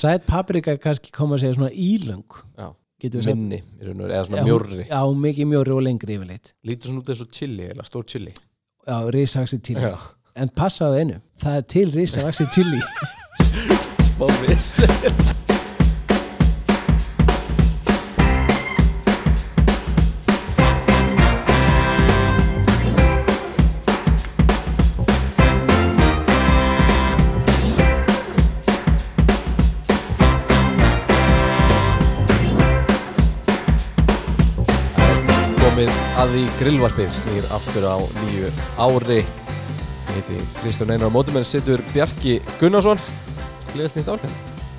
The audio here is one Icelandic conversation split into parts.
sæt paprika kannski koma að segja svona ílöng. Já, minni í raun og veru, eða svona Já, mjórri. já, mikið mjóri og lengri yfirleitt. Lítur svona út eins og chili, eða stór chili. Já, risaxi til Já, en passaðu einu, það er til risaxi chili. Smá að því grillvarpið snýr aftur á nýju ári. Ég heiti Kristján Einar Mótumenn sittur Bjarki Gunnarsson. Gleðilt nýtt ár.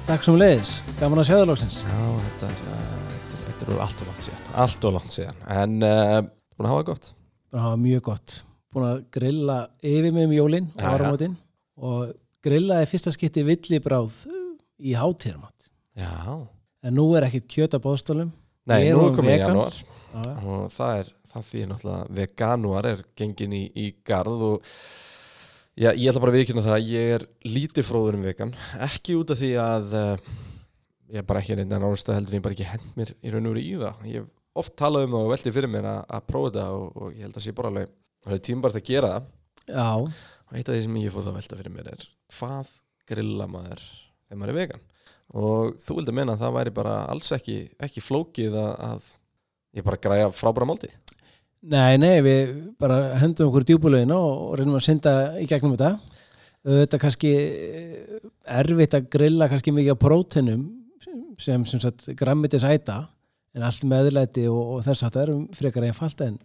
Takk sem leiðis, gaman að sjá það lóksins Já, þetta er, uh, þetta er, allt og langt síðan. Allt og langt síðan. En uh, búin að hafa gott. Það var mjög gott. Búin að grilla yfir með um jólin og áramótin. Og grillaði fyrsta skipti villibráð í hátíðarmat. Já, en nú er ekkit kjöt að bóðstólum nei, nú er komið í vegan. Og það er, það því náttúrulega veganúar er gengin í, í garð og já, ég ætla bara að viðkynna það að ég er lítið fróður um vegan. Ekki út af því að uh, ég er bara ekki reynda en árastu heldur ég bara ekki hend mér í raun og veru í það. Ég hef oft talað um það og veltið fyrir mér að, að prófa þetta og, og ég held að sé bara alveg það er tímbart að gera það. Já, og eitt af því sem ég fóð að velta fyrir mér er hvað grilla maður þegar maður er vegan? Og þú vildi meina að það væri bara alls ekki, ekki flókið að, að ég bara græja frábæra máltið nei, nei, við bara hendum okkur djúbulegina og, reynum að synda í gegnum þetta. Þetta er kannski eh, erfitt að grilla kannski mikið af prótenum sem, sem sagt grammitis æta en allt meðlæti og, og þess að það er frekar einfalt en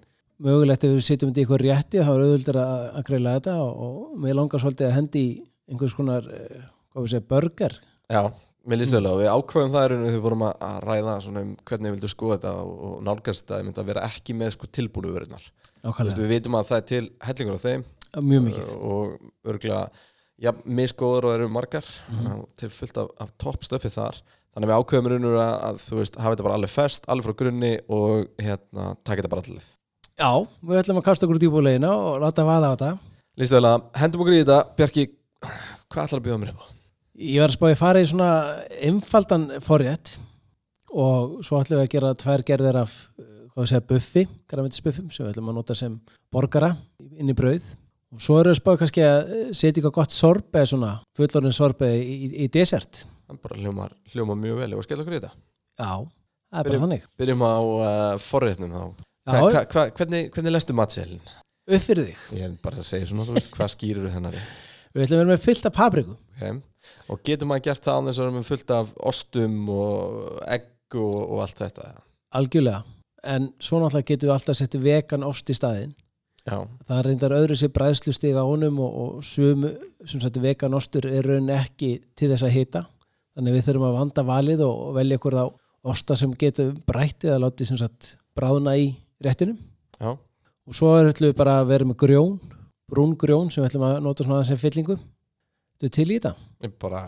mögulegt ef við sitjum þetta í eitthvað rétti þá er auðvöldur að, að grilla þetta og, og mér langar svolítið að hendi einhvers konar, eh, hvað við segja, burger. Já, mér líst vel á við ákveðum það í rauninu þegar við vorum að að ræða svona um hvernig við vildum skoða þetta og, nálgast þetta, ég myndi að vera ekki með sko tilbúinu verðunar ákvæmlega, við vitum að það er til hellingur á þeim. Mjög mikið. Uh, og örgulega já, misgóður og eru margar Mhm. uh, til fullt af, af toppstöfi þar. Þannig að við ákveðum í rauninu að, að þú veist, hafa þetta bara alveg fest, alveg frá grunni og hérna, taka þetta bara allir Já, við ætlum að kasta okkur djúbulegina og láta vaða á þetta. Líst vel að hendum okkur í þetta. Bjarki, hvað ætlar að bjóða mér upp á? Ég var að spá að fara í svona einfaldan forrétt og svo ætlum við að gera tvær gerðir af hvað við segja buffi, græmitisbuffum sem við ætlum að nota sem borgara inn í brauð. Og svo erum við að spá kannski að uh, setja eitthvað gott sorbe svona, fullorinn sorbe í, í, í desert Það bara hljómar, hljómar mjög vel. Og skella okkur í þetta? Já, það er bara þannig. Byrjum á uh, forrétnum þá. Hva, hva, hva, hvernig, hvernig lestu matselin? upp fyrir þig. Ég er bara að segja svona, hvað skýrur hennar rétt? Við ætlum að vera með fyllt af papriku. Okay. Og getur maður gert það án þess að vera með fullt af ostum og egg og, og allt þetta algjörlega. En svo náttúrulega getum við alltaf setti vegan ost í staðinn. Já, það reyndar öðru sér bræðslustig á honum og, og sumu sem sagt vegan ostur er raun ekki til þess að hita. Þannig við þurfum að vanda valið og, og velja ykkur þá osta sem getur brættið að láti sem sagt bráðna í réttinum. Já, og svo ætlum við bara að vera með grjón brún grjón sem við ætlum að nota svona aðeins sem fyllingu Þetta er til í þetta? Ég bara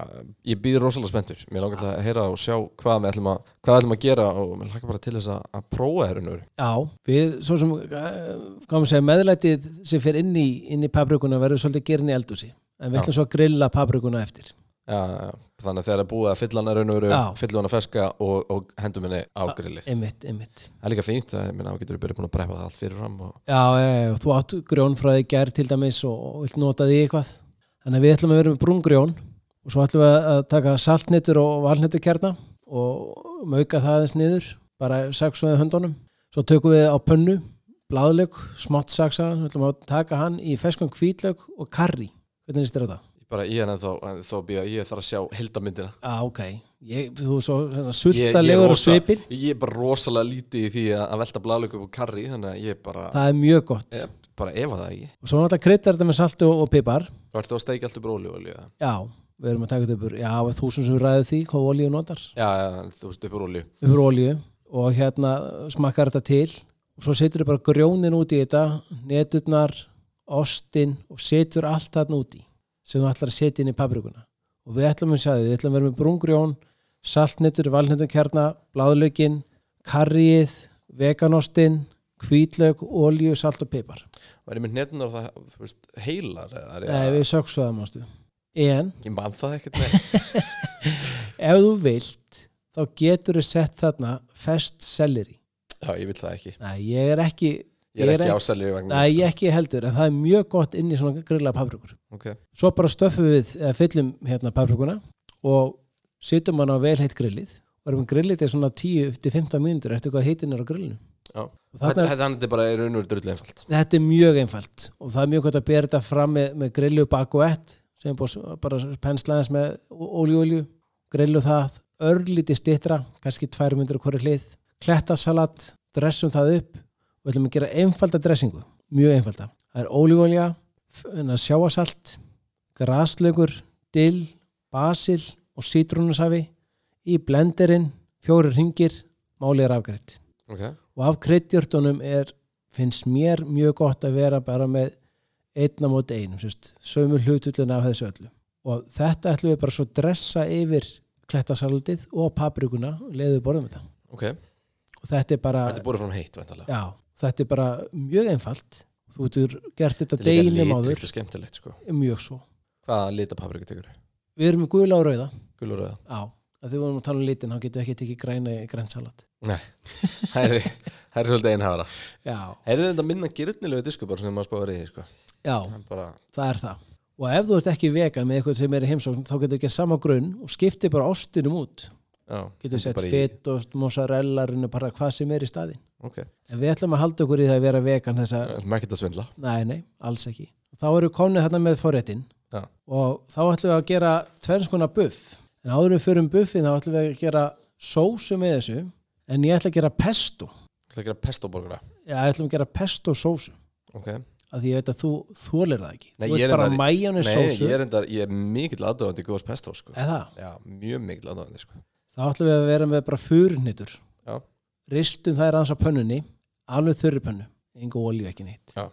Ég býð rosalega spenntur. Mér langar til að heyra og sjá hvað við ætlum að, hvað við ætlum að gera og mér langar bara til þess að, að prófa þér unnur Já, við svo sem eh, hvað maður segja, meðlætið sem fyrir inn í, inn í paprikuna verður svolítið gerin í eldúsi en við ætlum svo að grilla paprikuna eftir. Já, þannig að þegar það er búið að fylla hana raun og veru, Já. fylla hana feska og, og hendum henni á grillið. einmitt, einmitt. Það er líka fínt, það er minna að getur búin að preppa það allt fyrir fram og Já, já, já, þú átt grjónfræði gær til dæmis og, og vilt nota því eitthvað þannig að við ætlum að vera með brúngrjón og svo ætlum við að taka saltnittur og valnitturkerna og mauka það aðeins niður bara saksuðið höndunum. Svo tökum við á pönnu bláðlaug, smátt saksa við ætlum að taka hann í feskum hvítlaug og karri hvernig það? ég bara, ég er ennþá, að býja, ég þarf að sjá hildamyndina. Já, ok, ég, þú er svo hérna, er sultalegur og svipin Ég er bara rosalega lítið í því að velta bladlöku upp á karri, þannig að ég bara, það er mjög gott. Ég bara efa það ekki. og svo náttúrulega kryddar þetta með salti og, og pipar Þú ert þú að steikja allt upp og líka. já, við erum að taka þetta uppur já, þú sem sem ræðið því, hvað olíu notar Já, já, þú veist upp róli. uppur olíu og hérna smakkar þetta til og svo setur þú bara grjónin út í þetta neturnar, ostin og setur allt þarna út í sem þú ætlar að setja inn í paprikuna og við ætlum að segja við ætlum að vera með brúngrjón saltnetur, valneturkjarna bláðlaugin, karrið veganostin, hvítlaug olíu, salt og pipar. Var ég með hnetunar það, þú veist, heilar er Nei, við söksuðum en Ég man það ekkert með. ef þú vilt þá getur þú sett þarna fest selleri. Já, ég vil það ekki. Nei, ég er ekki Ég er Ég er ekki ekki- ásælir í vagnin Nei, ég ekki heldur, en það er mjög gott inn í svona grilla paprikur. Ok, Svo bara stöffum við, eða fyllum hérna paprikuna og setjum hann á vel heitt grillið. Og erum grillið til svona 10-15 mínútur eftir hvað heitin er á grillinu. Já. Og Þetta er bara í raun og veru drullu einfalt. Þetta er mjög einfalt og það er mjög gott að bera þetta fram með, með grillu baguett sem að bara penslaðins með ólíu-ólíu, grillu það, örlíti stittra, kannski 2 myndur hverju hlið, klettasalat, dressum það upp og við ætlum að gera einfalda dressingu, mjög einfalda. Það er ólíu-ólíja, sjáasalt, graslaugur, dill, basil og sítrónusafi. Í blenderinn, fjórir ringir, málið er afgreitt. Ok, og af kryddjörtunum er finnst mér mjög gott að vera bara með einna móti einum sömu hlutullin af þessu öllu. Og þetta ætlum við bara svo dressa yfir klettasaldið og paprikuna og leiðu borðum þetta. Ok. Og þetta er bara, Þetta er heitt, já, þetta er bara mjög einfalt. Þú getur gert þetta deginum og skemmtilegt sko. Mjög svo, Hvaða lita paprika tekur? við erum með gula og rauða. Gul og rauða? já, að því við vorum að tala um litin þá getum við ekki tekið græna í grænsalat Nei, það er, það er svolítið einhafara já, Er þetta minna gyrnilegu disku bara sem maður spáður í sko? já, Það er bara, það er það. Og ef þú ert ekki vegan með eitthvað sem er í heimsókn þá getur þú gert sama grunn og skipti bara ostinum út. Já getur sett í- fetost, mozzarella runni, bara hvað sem er í staðinn. Ok, en við ætlum að halda okkur í það að vera vegan þessa, ekki að svindla. Nei, nei, alls ekki. Þá eru komnið þarna með forréttin og þá ætlum við að gera tverns konar buff. En áður við förum buffin þá ætlum við að gera sósu með þessu en ég ætla að gera pesto. Það er að gera pesto borgara já, ég ætlum að gera pesto sósu. Ok, af því ég veit að þú þólir það ekki. Nei, þú ég er veist bara reyndar- mæjónu Nei, sósu. ég er, endar, ég er mikill aðdöfandi góðs pesto sko. eða Já, mjög mikill aðdöfandi sko. þá ætlum við að vera með bara furnitur Já. ristum þær aðeins á pönnunni alveg þurri pönnu, engu olíu ekki neitt. Já.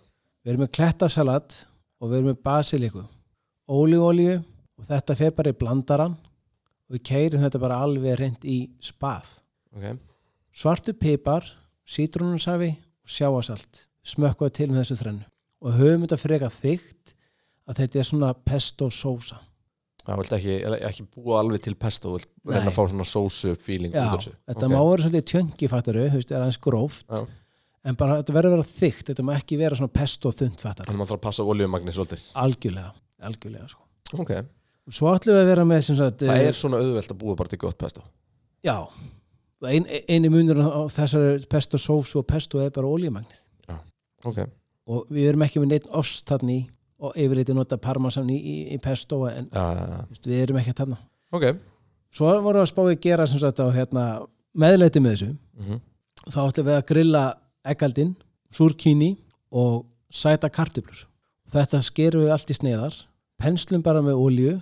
við erum með klettasalat og við erum með basiliku ólíu og þetta fer bara í blandaran og við keirum þetta bara alveg reynd í spað. Ok, svartu pipar, sítrónunsafi og sjáasalt smökkuða til með þessu þrennu. Og höfum þetta freka þygt að þetta er svona pesto sósa. Það vilt ekki, ekki búa alveg til pesto Þú vilt reyna að fá svona sósu feeling Já, út af þessu. þetta Ok. má vera svolítið tjöngi fattaru, hefst, er aðeins gróft Já. en bara þetta verður að vera þygt þetta má ekki vera svona pesto þund fattaru Þannig að maður þarf að passa oljumagni svolítið. Algjörlega, algjörlega sko. Ok, svo ætlum við að vera með sagt, það eh, er svona auðvelt að búa bara til gott pesto. Já ein, eini munur á þessari pesto sósu og pesto er bara olíumagnið. Ok, og við erum ekki með neitt ost þarna í og yfir þetta nota parmesan í, í, í pesto en já, já. veist, við erum ekki þarna. Ok. Svo vorum við að spáði að gera sagt á hérna, meðleiti með þessu. Mm þá ætlum við að grilla eggaldinn, súrkíni og sæta kartöflur. Þetta skerum við allt í sneiðar, penslum bara með olju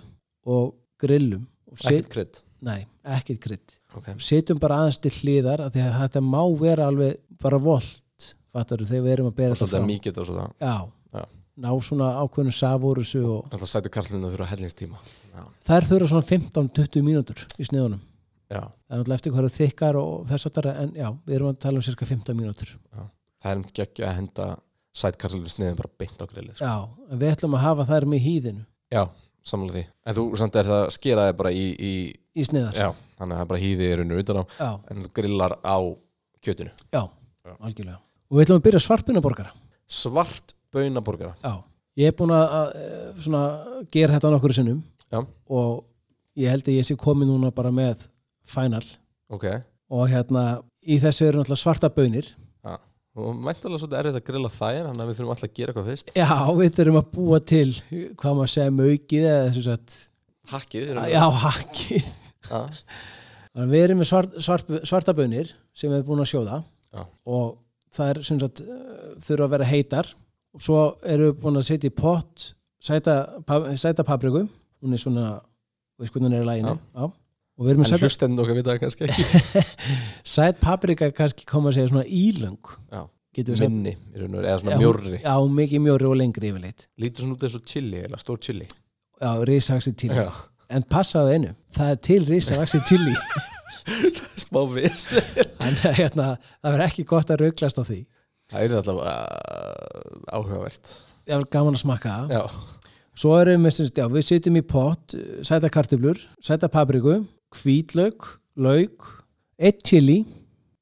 og grillum. Og set, nei, ekkert krydd. Ok, Setjum bara aðeins til hliðar af því að þetta má vera alveg bara volt, fattar þegar við erum að bera þetta fram. mikið og svona Já, Já. ná svona ákveðnu savórusu og Alltaf sætu karlinu þurfa hellingstíma Já, þær þurfa svona 15-20 mínútur í sneiðunum. já Það er náttúrulega eftir hverju þykkar og þess að en já, við erum að tala um cirka 15 mínútur. Það er ekki ekki að henda sætkarlinu sniðin bara beint á grillið sko. Já, en við ætlum að hafa þær með hýðinu Já, samlega því En þú samt er það skeraði bara í, í í sneiðar. Já, þannig að það bara hýði í rauninu utan á Já, En þú grillar á kjötinu já, Já. algjörlega. Og við ætlum að byrja svartbunaborgara. Svart baunaborgara Já. Ég er búin að, eh, svona, gera þetta nokkur sinnum Já. og ég held að ég sé komið núna bara með final Ok, og hérna í þessu eru náttúrulega svarta bönir. Og mæntalega svolítið erfitt að grilla þær Þannig að við þurfum alltaf að gera eitthvað fyrst Já, við þurfum að búa til hvað maður segja maukið eða þessu sagt, Hakkið rauninni. já, hakkið. Já. Að við erum með svart, svart, svarta bönir sem við erum búin að sjóða Já. og það er sem sagt eh, þurfa að vera heitar og svo erum við búin að setja í pott sæta, sæta papriku hún er svona, veist hvernig hún er í læginu Já. við erum En að setja hlustendur okkar vita það kannski ekki. Sæt paprika kannski koma að segja svona ílöng. Já. Minni, í raun og veru, eða svona Já, mjórri. Já, mikið mjórri og lengri yfirleitt. Lítur svona út eins og chili, eða stór chili. Já, risaxi Já. En passaðu einu, það er til risaxi chili. Smá vis en hérna, það verður ekki gott að rauklast á því. Það er alltaf uh, áhugavert. Það er gaman að smakka. Það Já, Svo erum við, já, við sitjum í pott, sæta kartöflur, sæta papriku, hvítlaug, laug eitt chili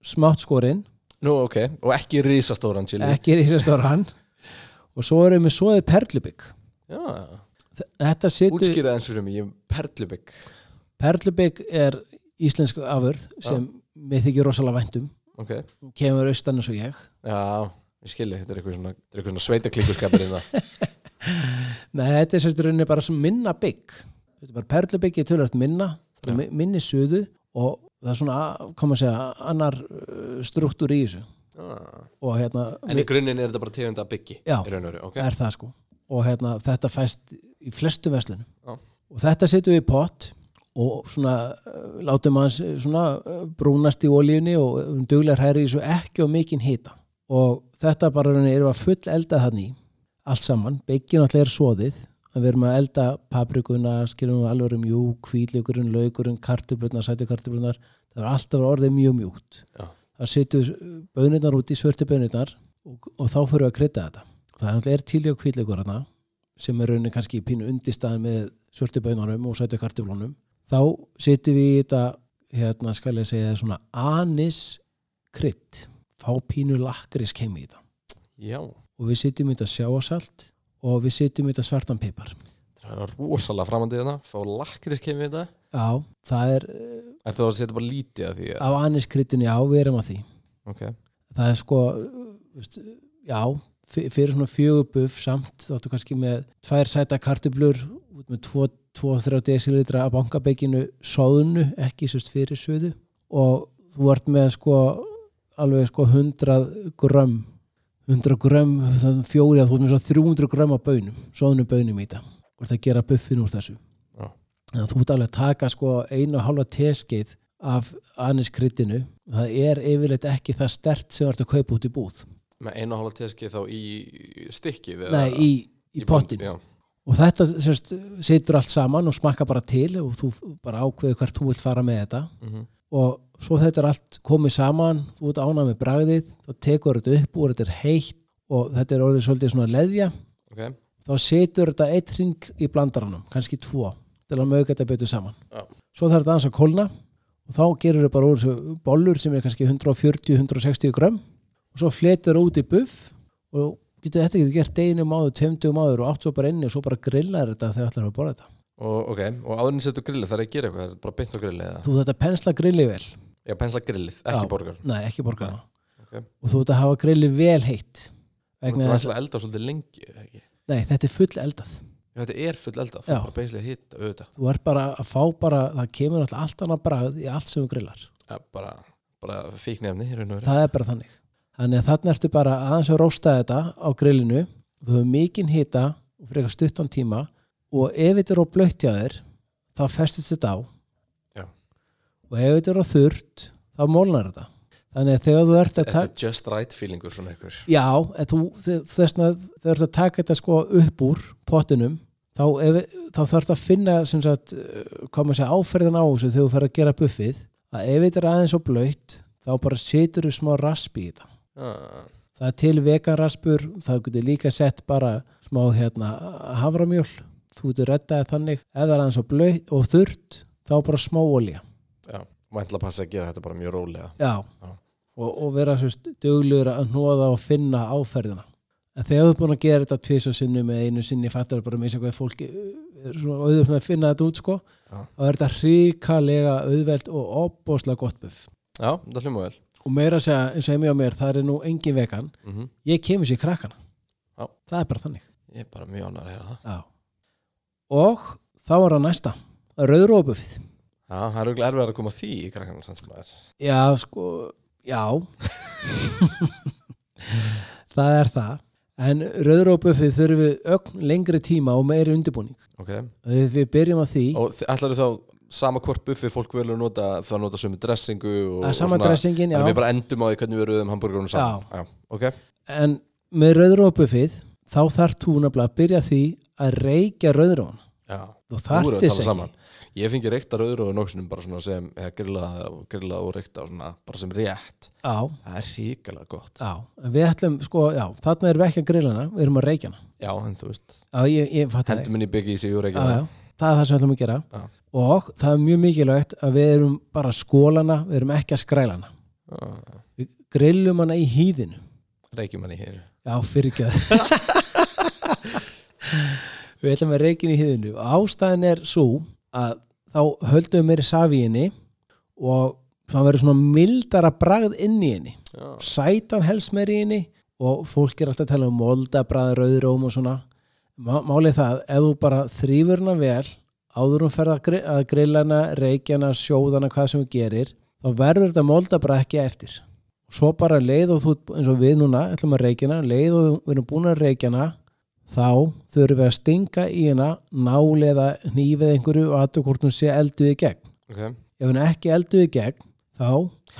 smátt skorinn, Nú, ok, og ekki risastóran chili. Ekki risastóran. Og svo erum við svoðið perlubygg. Já, þetta situr, útskýraði eins fyrir mig, ég er perlubygg. Perlubygg er íslensk afurð sem við þykir rosalega væntum Ok, kemur austan eins og ég. Já, ég skilji, þetta er eitthvað svona, svona sveitaklikkuskapir inn það Nei, þetta er rauninni bara sem minna bygg. Þetta er bara perlubygg í tölvöld minna. það er Já. mi- minni suðu og það er svona, koma að segja annar uh, struktúr í þessu ah. og hérna En í grunninn er þetta bara tegunda byggi Já. í raun og veru, ok er það sko og hérna þetta fæst í flestu veslunum Já. og þetta setjum við í pott og svona uh, látum hans uh, svona brúnast í olíunni og duglegar hæri svo ekki og mikinn hita og þetta bara við að full elda þannig allt saman, byggin alltaf er soðið að við erum að elda paprikuna skilum við alveg um mjúk, kvíðleikurinn, laugurinn kartöflunar, sætukartöflunar það er alltaf orðið mjög mjúkt. Já. það setjum bönirnar út í svörtu bönirnar og, og þá fyrir við að krydda þetta. Það er náttúrulega er tíli og kvíðleikur hana sem er rauninni kannski pínu undirstaðan með svörtu bönunum og sætu kartöflunum. Þá setjum við í þetta hérna skal ég segja svona anis krydd. Fá pínu lakris kemi í þetta. Já, og við setjum í þetta sjáasalt og við setjum í þetta svartan pipar. Það er rosalega framandi þetta Fá lakris kemur þetta. Já, það er Er þú að setja bara lítið af því að- af anis kryddinu, já, við erum að því. Ok, það er sko já, fyr- fyrir svona fjögubuff samt, þá áttu kannski með tvær sæta kartublur með 2-3 decilitra af bankabeikinu sóðunu, ekki sérst fyrir söðu og þú ert með sko alveg sko 100 grömm 100 grömm, það fjóri að þú svo 300 grömm af bönum sóðunum bönum í þetta og ert að gera buffin úr þessu. Að þú ert alveg að taka sko einu og halva teskeið af aniskryddinu það er yfirleitt ekki það stert sem þú ert að kaupa út í búð. Með einu og hálfa teski þá í stykki Nei, í, í, pottin Já, og þetta sérst, situr allt saman og smakka bara til og þú bara ákveður hvert þú vilt fara með þetta. Mhm, og svo þetta er allt komið saman þú ert ánað með bragðið þá tekur þetta upp og þetta er heitt og þetta er orðið svolítið svona leðja. Ok. Þá setur þetta eitt ring í blandaranum, kannski tvo til að mögja þetta betur saman. Já. svo þarf þetta aðeins að kólna og þá gerur þetta bara úr bollur sem er kannski 140-160 grömm og svo fletur út í buff og getur þetta getur gert einum áður, tveimtugum áður og átt svo bara inni og svo bara grillar þetta þegar ætlar að borða þetta. Og, ok, og áðurinn setur grillið, það er að gera eitthvað, það er bara beint á grillið þú þetta pensla grilli vel Já, pensla grillið, ekki Já. borgar. nei, ekki borgarna Ok. og þú þetta hafa grilli vel heitt Það vegna er þess alltaf elda svolítið lengi, eða ekki? nei, þetta er full eldað Já, þetta er full eldað, þú Já. er bara beislega hitt, auðvitað. þú ert bara að fá bara, það kemur alltaf allt annað bragð í allt sem þú grillar Ja, bara, bara og veru. það er bara þannig þannig að þarna ertu bara aðeins að rósta þetta á grillinu þú hefur mikinn hita og fyrir eitthvað stuttan tíma og ef þetta er á þér þá festist þetta á. Og ef þetta er á þurrt þá mólnar þetta. Þannig að þegar þú ert að Þetta taka er just right feelingur svona einhver. já, þú, þessna, þegar þú ert að taka þetta sko upp úr pottinum þá, þá þarf þetta að finna sagt, maður segja áferðin á þessu þegar þú fer að gera buffið að ef þetta er aðeins og blöytt þá bara setur þú smá rasp í þetta. Ah, það er til veganraspur það getur líka sett bara smá hérna havramjöl þú getur rettaði þannig. Er aðeins og blöytt og þurrt þá bara smá olja já, mæntla að passa að gera þetta bara mjög rólega. já, Já. Og, og vera svo duglugur að hnóða og finna áferðina en þegar þú er búin að gera þetta tvís og sinni með einu sinni fattar bara með hvað fólki er svona auðvitað með að finna þetta út sko Já. þá er þetta hrikalega auðvelt og opbóðslega gott buff Já, það hljóma vel. og meira að segja eins og heimi á mér það er nú engin vegan Mm ég kemur sér krakkana Já. það er bara þannig Ég er bara mjög ánægð að heyra það. Já. Og þá var það næsta, rauðrópuffið. Já, það er auðvitað erfið að koma því í krakkarnar sem sem er. Já, sko, já. það er það. En rauðrópuffið þurfum við ögn lengri tíma og meiri undirbúning. Ok, Við, við byrjum á því og ætlar þá sama hvort buffi fólk velur nota þá nota sömu dressingu og, og sama dressingin, já. Þannig við bara endum á því hvernig við rauðum hambúrgarunum saman. Já. ok. En með rauðrópuffið þá þarf þú nefnilega að byrja því að reykja rauðrón. Já. Þú tala ekki. Ég fengi reykta rauður og nóksinum bara svona sem eða grillað og, reykta og svona bara sem rétt. Já, Það er ríkilega gott. En við ætlum, sko, já, þarna erum við ekki að grillana, við erum að reykjana. Já, en þú veist, inn í byggi í sig Já, reykja. Það er það sem við ætlum að gera. Já. og það er mjög mikilvægt að við erum bara skólana, við erum ekki að skrælana Já, við grillum hana í hýðinu reykjum hann í hér já, fyrir ekki að við ætlum að reikin í hýðinu og ástæðan er svo að þá höldum við meiri safi í henni og það verður svona mildara bragð inn í henni. Já, sætan helst meiri í henni og fólk er alltaf að tala um moldabrað, rauðróm og svona. Má, málið það, ef þú bara þrýfur hana vel áður hún ferð að, gri að grillana, reykjana, sjóðana hvað sem þú gerir, þá verður þetta moldabrað ekki eftir. Svo bara leið og þú, eins og við núna ætlum að reykjana, leið og við erum búin að reykjana þá þurfum við að stinga í hana nálega hnífið einhverju og hún sé elduð í gegn. Ok. Ef hún ekki elduð í gegn þá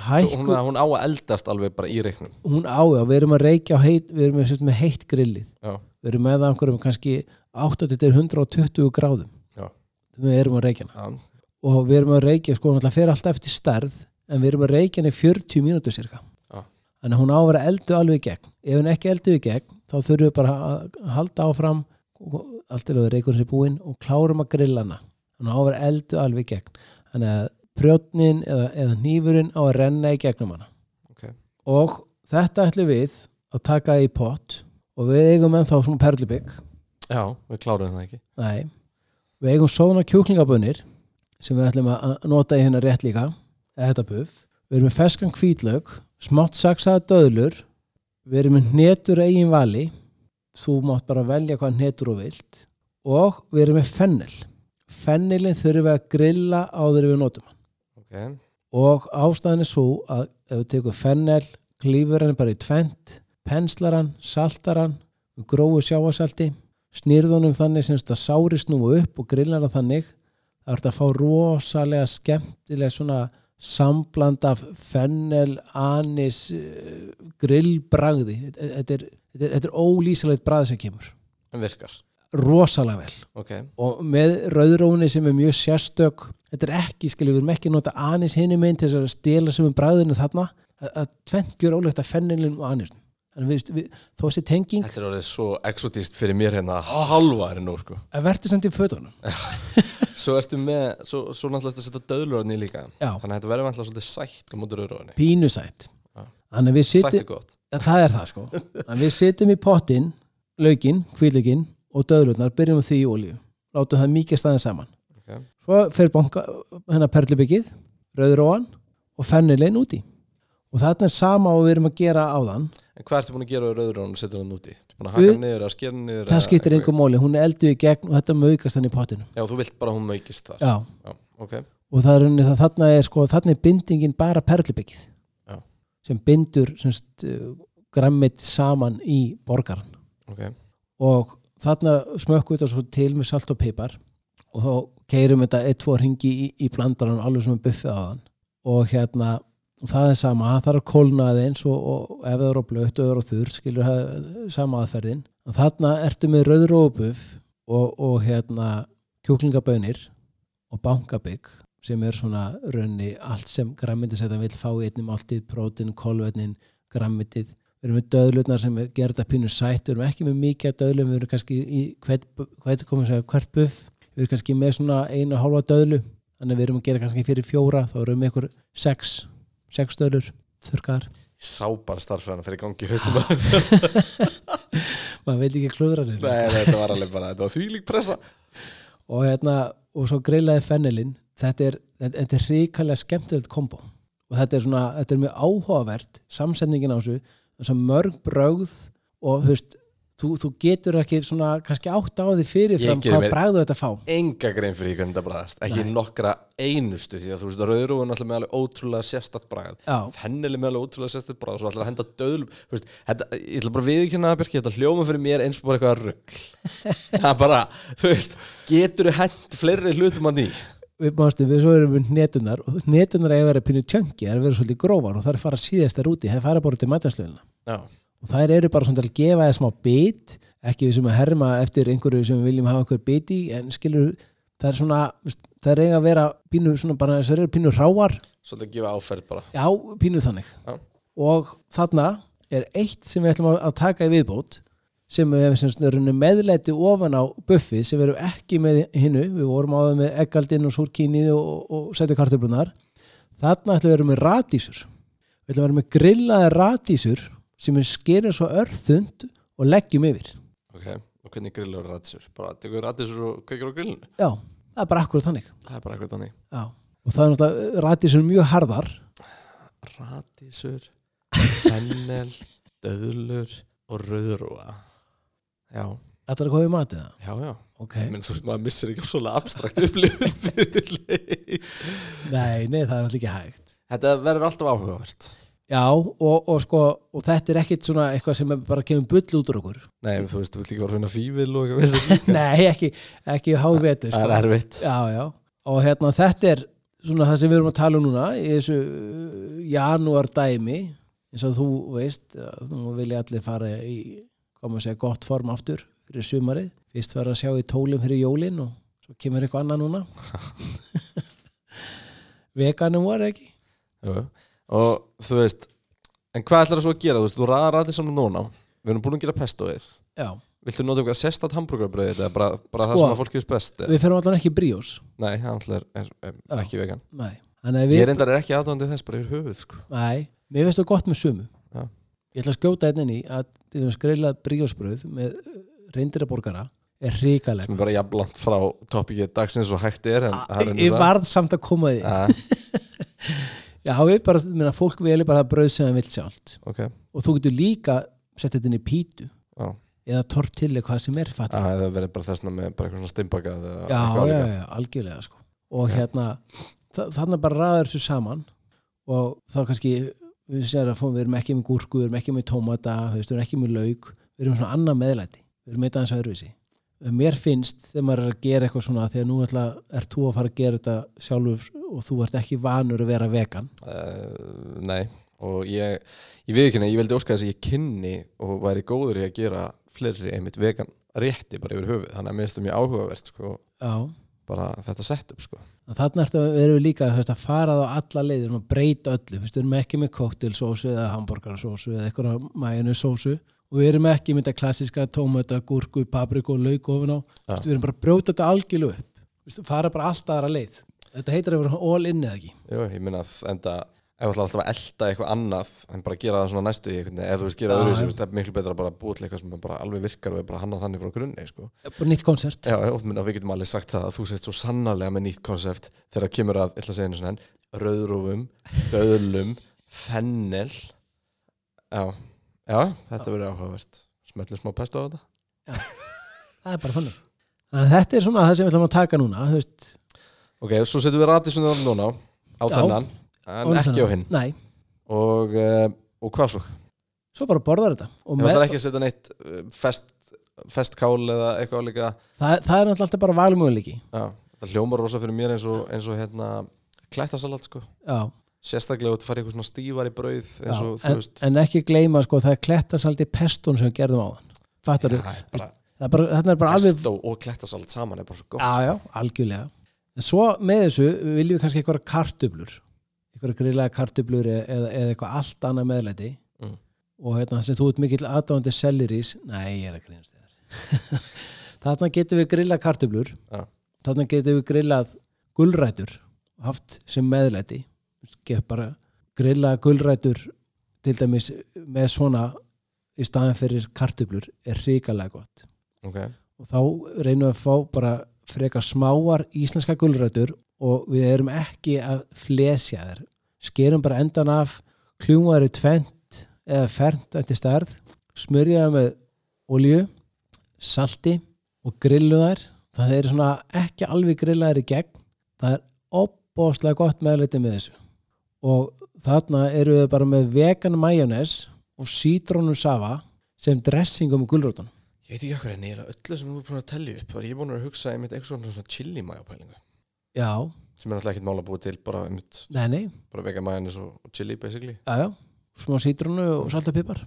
hækku hún, hún á að eldast alveg bara í reyknum hún á, já, við erum að reykja á heit, við erum með, með heitt grillið. Já, við erum með það einhverjum kannski 80-120 gráðum. Já. við erum að reykja hana. Já, og við erum að reykja, sko, hún fer alltaf eftir stærð en við erum að reykja hana í 40 mínútur cirka Já. þannig að hún á að vera eldu alveg í gegn þá þurfum við bara að halda áfram allt er að reykur sér búinn og klárum að grilla hana. Þannig að hún á að vera eldu alveg gegn. Þannig að prjótnin eða, eða hnífurinn á að renna í gegnum hana. Ok. Og þetta ætlum við að taka í pott og við eigum ennþá svona perlubygg Já, við kláruðum það ekki. Nei, við eigum svona kjúklingabunir sem við ætlum að nota í hérna rétt líka eða þetta buff. Við erum með feskan hvítlaug, smátt saksaða döðlur, við erum með hnetur eigin vali, þú mátt bara velja hvað hnetur og vilt og við erum með fennel. Fennelin þurfum við að grilla áður en við notum hann. Ok, Og ástæðan er svo að ef við tekum fennel, klífur hann bara í tvent, penslar hann, saltar hann, grófu sjáasalti, snýrðunum þannig sem þetta sári snúu upp og grillar hann þannig, það ert að fá rosalega skemmtilega svona sambland af fennel, anis, eh, grillbragði. Þetta er, er, er ólýsalegt bragð sem kemur. en virkar? Rosalega vel. Ok, og með rauðróni sem er mjög sérstök þetta er ekki, skiljum við erum ekki nota anis hinni minn til þess að stela sem um bræðinu þarna að, tvent gjör ólegt að fennilin og anis þannig við, við, þó þessi tenging þetta er orðið svo exotist fyrir mér hérna halva er nú sko. Að verður samt í fötunum. Svo ertu með, svo, svo náttúrulega þetta að setja döðlurinn í líka. Já. Þannig að þetta verður vantilega svolítið sætt á mótur rauðröðinni pínusætt þannig að Sætt er gott. Það er það sko. Að við sitjum í pottin, laukinn, hvílökinn og döðlurnar, byrjum við því í olíu. Látum það mikið staðin saman. Ok. svo fer banka hennar perlubyggið, rauðróan og fennilin úti. Og þarna er sama og við erum að gera áðan En hvað ertu búin að gera á rauðröðunum og setja hann úti? Ertu búin að Við- haka niður, að skera niður það skiptir einhver móli, hún er eldu í gegn og þetta maukast hann í pottinu Já, þú vilt bara að hún maukist þar já. Já, ok og það er unni það þarna er sko þarna er bindingin bara perlubyggið Já. sem bindur semst, uh, grammit saman í borgaran Ok, og þarna smökkum við þetta svo til með salt og pipar og þá keirum þetta eitt, tvo ringi í, í blandaran alveg sem við buffið á þann og hérna og það er sama, það þarf að kólna aðeins og, og ef það er á blötu og á þurr skilur það sama aðferðin. Og þarna ertu með rauðróbuff og, og hérna kjúklingabönir og bankabygg sem er svona raunni allt sem grammindisætan vil fá í einnig máltið, prótin, kolvetnin grammindið við erum með döðlurnar sem er gerða pínu sætt, við erum ekki með mikið af döðlum, við erum kannski í hvert, hvert, segja, hvert buff, við erum kannski með svona einu og hálfa döðlu, þannig við erum að gera kannski fyrir fjóra, þá erum við með ykkur sex, þurrkar ég sá bara starffræðina fyrir gangi maður veit ekki klúðra Nei, nei, þetta var alveg bara, þetta var þvílík pressa. Og hérna, og svo greilaði fennelin, þetta er, þetta, er ríkalega skemmtilegt kombo. Og þetta er svona, þetta er mjög áhugavert samsendingin á þessu, þess að mörg brögð og þú veist þú, þú getur ekki svona kannski átt á því fyrirfram hvað bragðu þetta fá. Enga grein fyrir hvernig þetta bræðast Ekki Nei. nokkra einustu Því að þú veist, rauðrúin er alltaf með alveg ótrúlega sérstætt bræð Já, Hennileg með alveg ótrúlega sérstætt bræð Og svo alltaf að henda döðlum þú veist, þetta, Ég ætla bara að viðkynna það, Birki Þetta hljóma fyrir mér eins og bara eitthvað rugg Það er bara, þú veist Getur þú hent fleiri hlutum að ný við mástu, við svo erum við netunar og netunar eiga að vera pínu tjöngi, er að vera svolítið grófar og það er að fara síðast þær úti, það er fara bara til mætanstöðuna Já, og þær eru bara svona til að gefa þér smá bit ekki við sem að herma eftir einhverju sem við viljum hafa einhver bit í en skilur það er svona, það er eiga að vera pínu svona bara þessar eru pínu ráar svolítið að gefa áferð bara. Já, pínu þannig. Já. og þarna er eitt sem við ætlum að, taka í viðbót sem við sagt meðleiti ofan á buffið sem við erum ekki með hinnu við vorum á það með eggaldinn og súrkínið og, og setju kartöflunar þarna ætlum við að vera með radísur. Við ætlum að vera með grillaði radísur sem við skerum svo örþund og leggjum yfir Ok, og hvernig grillur rættisur? Bara tekur rættisur og kveikir á grillinu? já, það er bara akkurat þannig Það er bara eitthvað þannig já. og það er náttúrulega radísur mjög harðar Rættisur, fennel, döðlur og rauðrúa Já, Þetta er að koma í matið það? já, já Ok. Ég menn, þú veist, maður missir ekki svona abstrakt upplifun fyrir leik Nei, nei, það er alltaf ekki hægt. Þetta verður alltaf áhugavert Já, og, og sko, og þetta er ekkit svona eitthvað sem er bara kemur bull út úr okkur. Nei, þú veist, þú vilt ekki vera svona fívil og eitthvað nei, ekki, ekki háviti, sko. Það er erfitt Já, já. Og hérna, þetta er svona það sem við erum að tala um núna í þessu uh, janúar dæmi, eins og þú veist, nú vilja allir fara í, koma að segja, gott form aftur fyrir sumarið. Fyrst var að sjá í tólum fyrir jólin og svo kemur eitthvað annað núna. Veganum var ekki. Jú. Og þú veist En hvað ætlar það svo að gera? Þú veist, þú ræðir saman núna Við erum búin að gera pestóið Já. Viltu nota eitthvað sestat hambúrgarbröðið eða bara, bara það Sko, sem að fólki veist best? Við ferum allan ekki bríós. Nei, hann er, er, er Já. ekki vegan Nei. Ég er ekki aðdándi þess bara yfir höfuð sko. Nei, mér finnst það gott með sumu Já. Ég ætla að skjóta einn inn í að grillað bríósbröð með reyndira borgara er ríkaleg sem er bara jafnlangt frá topikið dagsins og hægt er en það er Ah, Ég varð samt að koma því Já, við bara, minna, fólk veli bara bröð sem það vill sjálft. Ok, og þú getur líka sett þetta inn í pítu. Já. Eða tortilli hvað sem er fatt Það hefði verið bara þessna með bara eitthvað svona steimbakað eða Já, já, já, algjörlega sko. og Já. hérna þa þannig bara ræður þessu saman. Og þá kannski við séum að við erum ekki með gúrku, við erum ekki með tómata við erum ekki með lauk, við erum svona annað meðlæti, við erum eitthvað aðeins öðruvísi mér finnst þegar maður er að gera eitthvað svona því að nú ætla, er þú að fara að gera þetta sjálfur og þú ert ekki vanur að vera vegan? Uh, Nei, og ég ég veit ekki neina, ég vildi óska þess að ég kynni og væri góður í að gera fleiri einmitt vegan rétti bara yfir höfuð. Þannig að mér finnst það mjög áhugavert sko, Já, bara þetta setup sko. þannig erum við líka veist, að fara á alla leiðir og breyta öllu. Við erum ekki með koktelsósu eða hambúrgarsósu eða eitthvað mæjunu sósu og við erum ekki með þetta klassiska tómata, gúrku, papriku og lauk ofan á. Veist, við erum bara að brjóta þetta algjörlu upp. Fara bara alltaf aðra leið. Þetta heitir að vera all in eða ekki? Jú, ég minna að enda ef þú ætlar alltaf að elda eitthvað annað en bara gera það svona næstu í veginn eða þú veist gera Já, öðru það er miklu betra að bara búa til eitthvað sem bara alveg virkar og er bara hannað þannig frá grunni sko. bara nýtt koncert Já, og minna, við getum alveg sagt það að þú sett svo sannarlega með nýtt konsept þegar það kemur að, ég ætla að segja einu svona rauðrúfum, döðlum fennel. Já, já, þetta verður áhugavert. Smellu smá pesto á þetta. Það er bara þannig. Þannig að þetta er svona það sem við ætlum að taka núna þú veist, Ok, svo setjum við radísunum núna á Já. þennan en ekki á hinn. Nei, og, uh, og hvað svo? svo bara borðar þetta. Og Ég með, ætla ekki að setja neitt uh, fest, festkál eða eitthvað líka. Það, það er náttúrulega alltaf bara valmöguleiki. Já, þetta hljómar rosa fyrir mér eins og, eins og hérna klættasalat sko. Já, Sérstaklega út að fara í eitthvað svona stífari brauð og þú en, en ekki gleyma sko, það er klettasaldi pestun sem við gerðum á þann Fattar bara alveg pesto og klættasalat saman er bara svo gott. Já, já, algjörlega. En svo með þessu viljum við kannski eitthvað kartöflur. Eitthvað grillaða kartöflur e- eða, eða eitthvað allt annað meðlæti. Mm. og hérna sem þú ert mikill aðdáðandi sellerís, nei, ég er að grínast þér. Þarna getum við grillað kartöflur. Já. þarna getum við grillað gulrætur haft sem meðlæti gef bara grillað gulrætur til dæmis með svona í staðan fyrir kartöflur er hrikalega gott. Ok, og þá reynum við að fá bara frekar smáar íslenska gulrætur og við erum ekki að flesja þær. Skerum bara endan af kljúmaður í tvent eða fernt eftir stærð smörja það með olju salti og grillu þær. Það er svona ekki alveg grillaðar í gegn. Það er opbóðslega gott meðleiti með þessu og þarna eru við bara með vegan majónes og sítrónu safa sem dressingum með gulrótun ég veit ekki hvað er neila öllu sem þú er búin að tellja upp var ég búin að hugsa einmitt eitthvað svona, chili mayo pælingu. Já, sem er náttúrulega ekkert mál að búa til bara, einmitt, nei nei. bara vega majónis og, og chili basically. Já, já, smá sítrónu og salt og pipar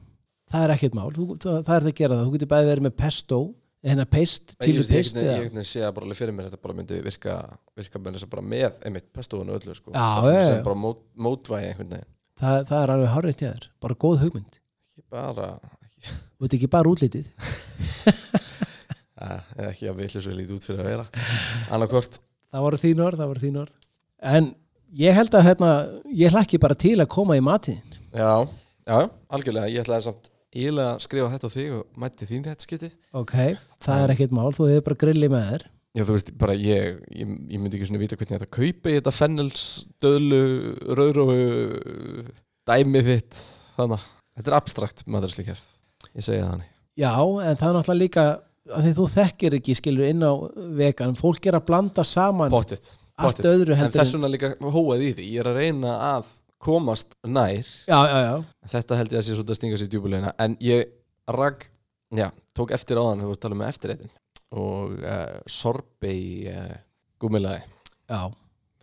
það er ekkert mál, þú, það, það er það að gera það. Þú getur bæði verið með pesto hérna paste, Nei, chili ég, ég, ég sé það bara alveg fyrir mér þetta bara myndi virka, virka að bara með einmitt pestoðun og öllu sko. Já, Bara já, sem já. bara mót, mótvægi einhvern veginn. Það, það er alveg hárið til þér, bara góð hugmynd. Ekki bara ekki, þú veit ekki bara útlitið. Uh, ekki að villu svo lítið út fyrir að vera. Annarkvort það voru þín orð, það voru þín orð. En ég held að hérna, ég hlakki bara til að koma í matiðin já, já, algjörlega, ég ætlaði samt ílega að skrifa þetta á þig og mætti þín rétt skipti ok, það er ekkert mál, þú hefur bara grillið með þér. Já, þú veist, bara ég, ég, ég myndi ekki svona vita hvernig þetta kaupa í þetta fennels, döðlu, rauðróu, dæmi þitt, þannig þetta er abstrakt maðurslíkjörð, ég segja þannig. já, en það er náttúrulega líka að því þú þekkir ekki, skilur inn á vegan, fólk er að blanda saman Pottitt, allt öðru En þess vegna líka hóað í því, ég er að reyna að komast nær, já, já, já, þetta held ég að sé svolítið að stinga sér djúbulegina, en ég ragg, já, tók eftir áðan þegar að tala með eftirreitin og uh, sorbei uh, gúmilaði, já,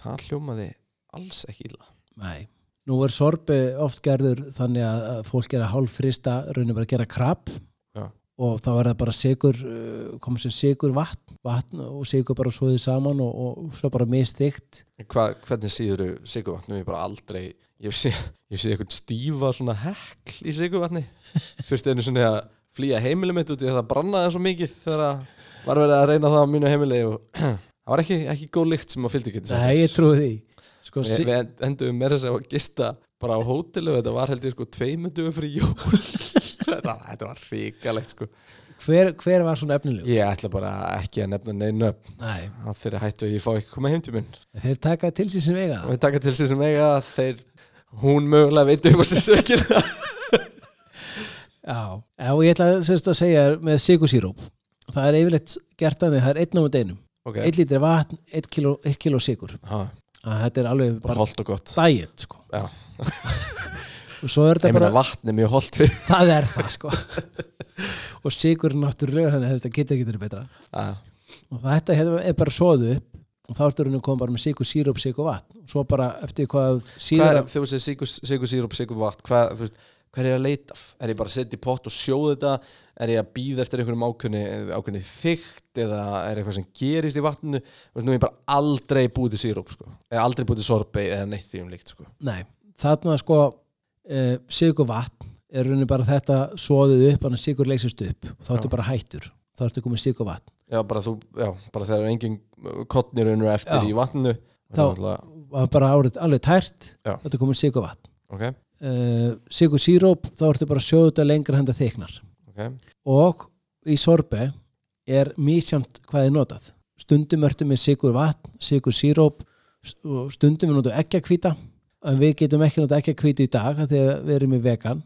það hljómaði alls ekki illa. nei. Nú er sorbi oft gerður þannig að fólk er að hálf frista raunir bara að gera krabb Já. og þá er það bara sigur komið sér sigur vatn, vatn og sigur bara svoðið saman og, og svo bara mistikt Hva, hvernig síður þú sigurvatn? Nú er ég bara aldrei ég sé, ég sé eitthvað stífa svona hekl í sigurvatni fyrst einu svona að flýja heimili mitt út í að það brannaði svo mikið þegar að var verið að reyna það á mínu heimili og það var ekki, ekki góð lykt sem að fylgdi ekki Nei, ég trúi því. Sko, si- við endum meira þess að gista bara á hótelu og þetta var held ég sko tveimundum fyrir jól. Þetta, þetta var ríkalegt sko. Hver, hver var svona efnileg? ég ætla bara ekki að nefna neina Nei, að þeirra hættu að ég fá ekki koma heim til minn þeir taka til sér sem eiga og það. Við taka til eiga að þeir hún mögulega veit um að sér sökir Já, og ég ætla semst að segja með sigursíróp það er yfirleitt gert þannig, það er einn á með einum. Ok, einn lítir vatn, einn eitt kíló sigur að þetta er alveg bara dæjet sko. Já. og svo er þetta bara vatn er mjög holdt fyrir það er það sko. Og sigur náttúrulega þannig að þetta getur ekki verið betra. Ah, og þetta hérna er bara soðu upp og þá ertu raunin að koma bara með sigur, síróp, sigur, vatn. Og svo bara eftir hvað þegar þú sigur, sigur sírup, sigur vatn hvað, þú veist, hvað er ég að leita? Er ég bara að setja í pott og sjóða þetta? Er ég að býða eftir einhverjum ákveðni ákveðni þygt eða er eitthvað sem gerist í vatninu? Þú veist, nú er ég bara aldrei búið til sírup sko. eða aldrei búið til sorbei eða neitt því um líkt sko. Nei, þarna sko uh, sigur vatn er raunin bara þetta soðið upp, sigur leysist upp. Og þá ertu bara hættur, þá ertu komið sigur vatn já, bara, þú, já, bara þegar engin kottnir unnur eftir Já. í vatninu. Þá- náttúrulega- var bara árið alveg tært. Já. þá ertu komið sigur vatn ok, uh, sigur síróp, þá ertu bara þetta lengra henda þyknar ok, og í sorbe er mísjamt hvað er notað. Stundum ertu með sigur vatn, sigur síróp stundum við notum ekki að kvíta en við getum ekki notað ekki að kvíta í dag að við erum í vegan.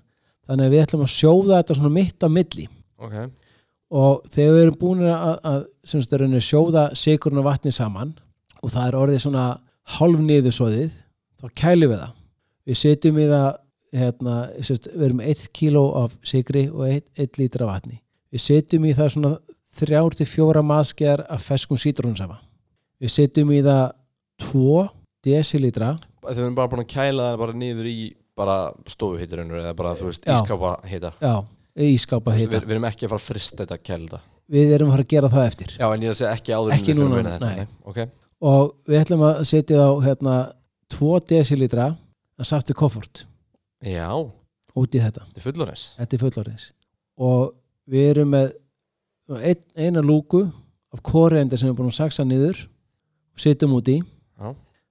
Þannig að við ætlum að sjóða þetta svona mitt á milli. Ok og þegar við erum búin að, að rauninni, sjóða sigurinn og vatni saman og það er orðið svona hálf niður svoðið þá kælum við það. Við setjum í það hérna, sem sagt, við erum 1 kíló af sigri og 1 lítra vatni. Við setjum í það svona 3-4 maðskeðar af feskum sítrónsafa við setjum í það 2 desilítra. Þegar við erum bara búin að kæla það bara niður í bara stofuhitturinn eða bara þú veist Já. ískápa hita. Já, ískápa við, heita við erum ekki að fara að frista þetta þetta við erum að fara að gera það eftir. Já en ég er að segja ekki áður Ekki við núna, í þetta, nei. ok, og við ætlum að setja á hérna 2 desilítra að safti koffort já, út í þetta, þetta er fullorins og við erum með ein, eina lúku af kóreindi sem við erum búin að saksa niður og setjum út í.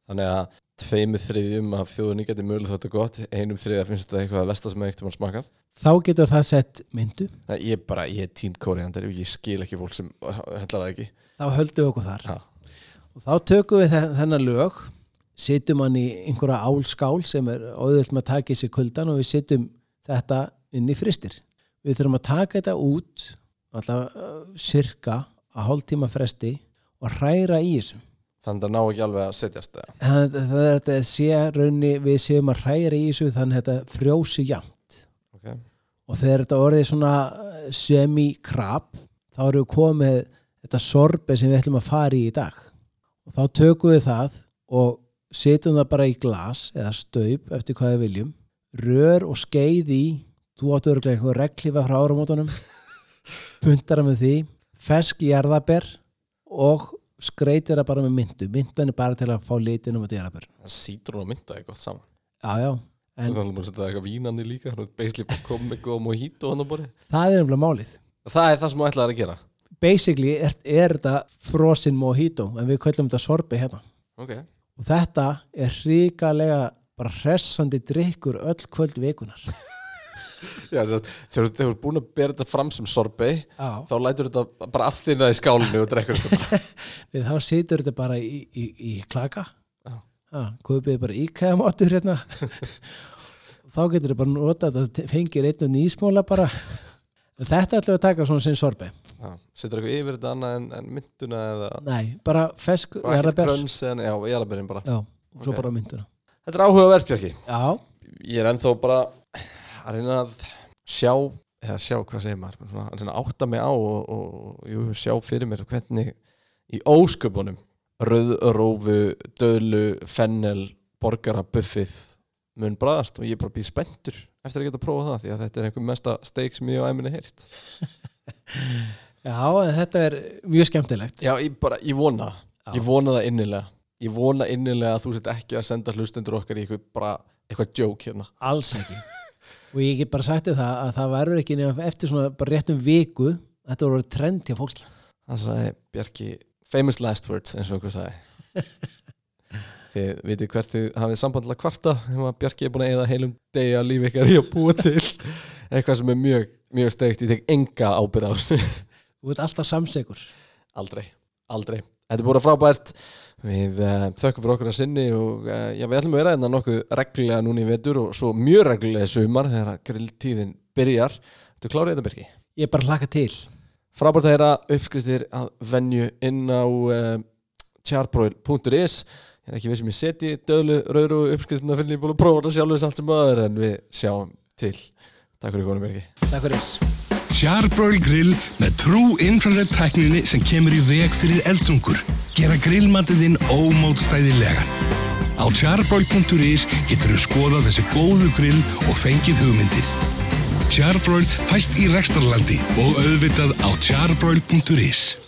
Þannig að tveimur þriðjum af þjóðunni getur mögulega þetta gott einum þriðja finnst þetta eitthvað að versta sem eitthvað mann smakað þá getur það sett myndu. Nei, ég er bara, ég er tínt kóriandar og ég skil ekki fólk sem hendlar það ekki. Þá höldum við okkur þar. Já. og þá tökum við þe- þennan lög setjum hann í einhverja álskál sem er auðvöld með að taka í sig kuldan og við setjum þetta inn í fristir við þurfum að taka þetta út alltaf uh, cirka að hálftíma fresti og hræra í þessu þannig að ná ekki alveg að setjast það það, það er þetta sé raunni við séum að hræra í þessu þannig að þetta frjósi jafnt. Ok, og þegar þetta orðið svona eh, semi-krab þá erum við komið þetta sorbe sem við ætlum að fara í í dag. Og þá tökum við það og setjum það bara í glas eða staup eftir hvað við viljum. Rör og skeið í þú áttu örgulega eitthvað reglífa frá áramótunum. Puntara með því. Fesk jarðaber og skreitir það bara með myndu myndan er bara til að fá litin um að það sítur hún að mynda eitthvað saman. Já já, En- er bara að setja eitthvað vínandi líka Beisli bara kom með góða mojito hann á borði það er umlega málið. Það er það sem þú ætlaðir að gera. Basically er, er þetta frosin mojito en við köllum þetta sorbi hérna. Ok. Og þetta er hrikalega bara hressandi drikkur öll kvöld vikunar Já, sérst, þegar þú ert búin að bera þetta fram sem sorbet Já. þá lætur þetta bara afþýna í skálinu og drekkur þetta bara. Við þá situr þetta bara í, í, í klaka. Já. Kaupið bara íkæða mátur hérna. Þá getur þetta bara nota þetta fengir einn og nýsmóla bara. Þetta ætlum við að taka svona sem sorbi Já, setur eitthvað yfir þetta annað en, en mynduna eða Nei, bara fesk og ekkert jarðarber. kröns en já, jarðabærin bara. Já, og svo Ok. bara mynduna Þetta er áhugaverð Bjarki. Já, Ég er ennþá bara að reyna að sjá eða sjá, hvað segir maður? Svona, að reyna að átta mig á og, og jú, sjá fyrir mér hvernig í ósköpunum rauðrófu, döðlu fennel, borgara buffið mun bræðast og ég er bara býð spenntur eftir að geta að prófa það því að þetta er einhver mesta steik sem ég á æminni heyrt. Já, þetta er mjög skemmtilegt. Já, ég bara, ég vona Já. ég vona það innilega. Ég vona innilega að þú sett ekki að senda hlustendur okkar í eitthvað bara, eitthvað joke hérna. Alls ekki Og ég get bara sagt þér það að það verður ekki nefn eftir svona bara réttum viku Þetta voru trend hjá fólki. Það sagði Bjarki famous last words eins og okkur sagði. Þið vitið hvert þið hafið sambandlega kvarta að Bjarki er búin að eða heilum degi að lífi ykkar í að búa til. Eitthvað sem er mjög, mjög steikt ég tek enga ábyrð á þessu. Þú ert alltaf samsegur aldrei, aldrei. Þetta er búin frábært við uh, þökkum fyrir okkur að sinni og uh, já, við ætlum að vera hérna nokkuð reglulega núna í vetur og svo mjög reglulega sumar þegar að grilltíðin byrjar. Þú klárið þetta Bjarki? Ég er bara hlaka til. Frábært að heyra uppskriftir að venju inn á uh, charbroil.is Ég er ekki við sem ég seti döðlu rauðru uppskriftina fyrir ég er búin að prófa þetta sjálfur samt sem öður en við sjáum til. Takk fyrir konum Birgi Takk fyrir Charbroil grill með trú infrared tækninni sem kemur í veg fyrir eldungur. Gera grillmatiðinn ómótstæðilegan. Á charbroil.is getur þú skoðað þessi góðu grill og fengið hugmyndir. Charbroil fæst í rekstarlandi og auðvitað á charbroil.is.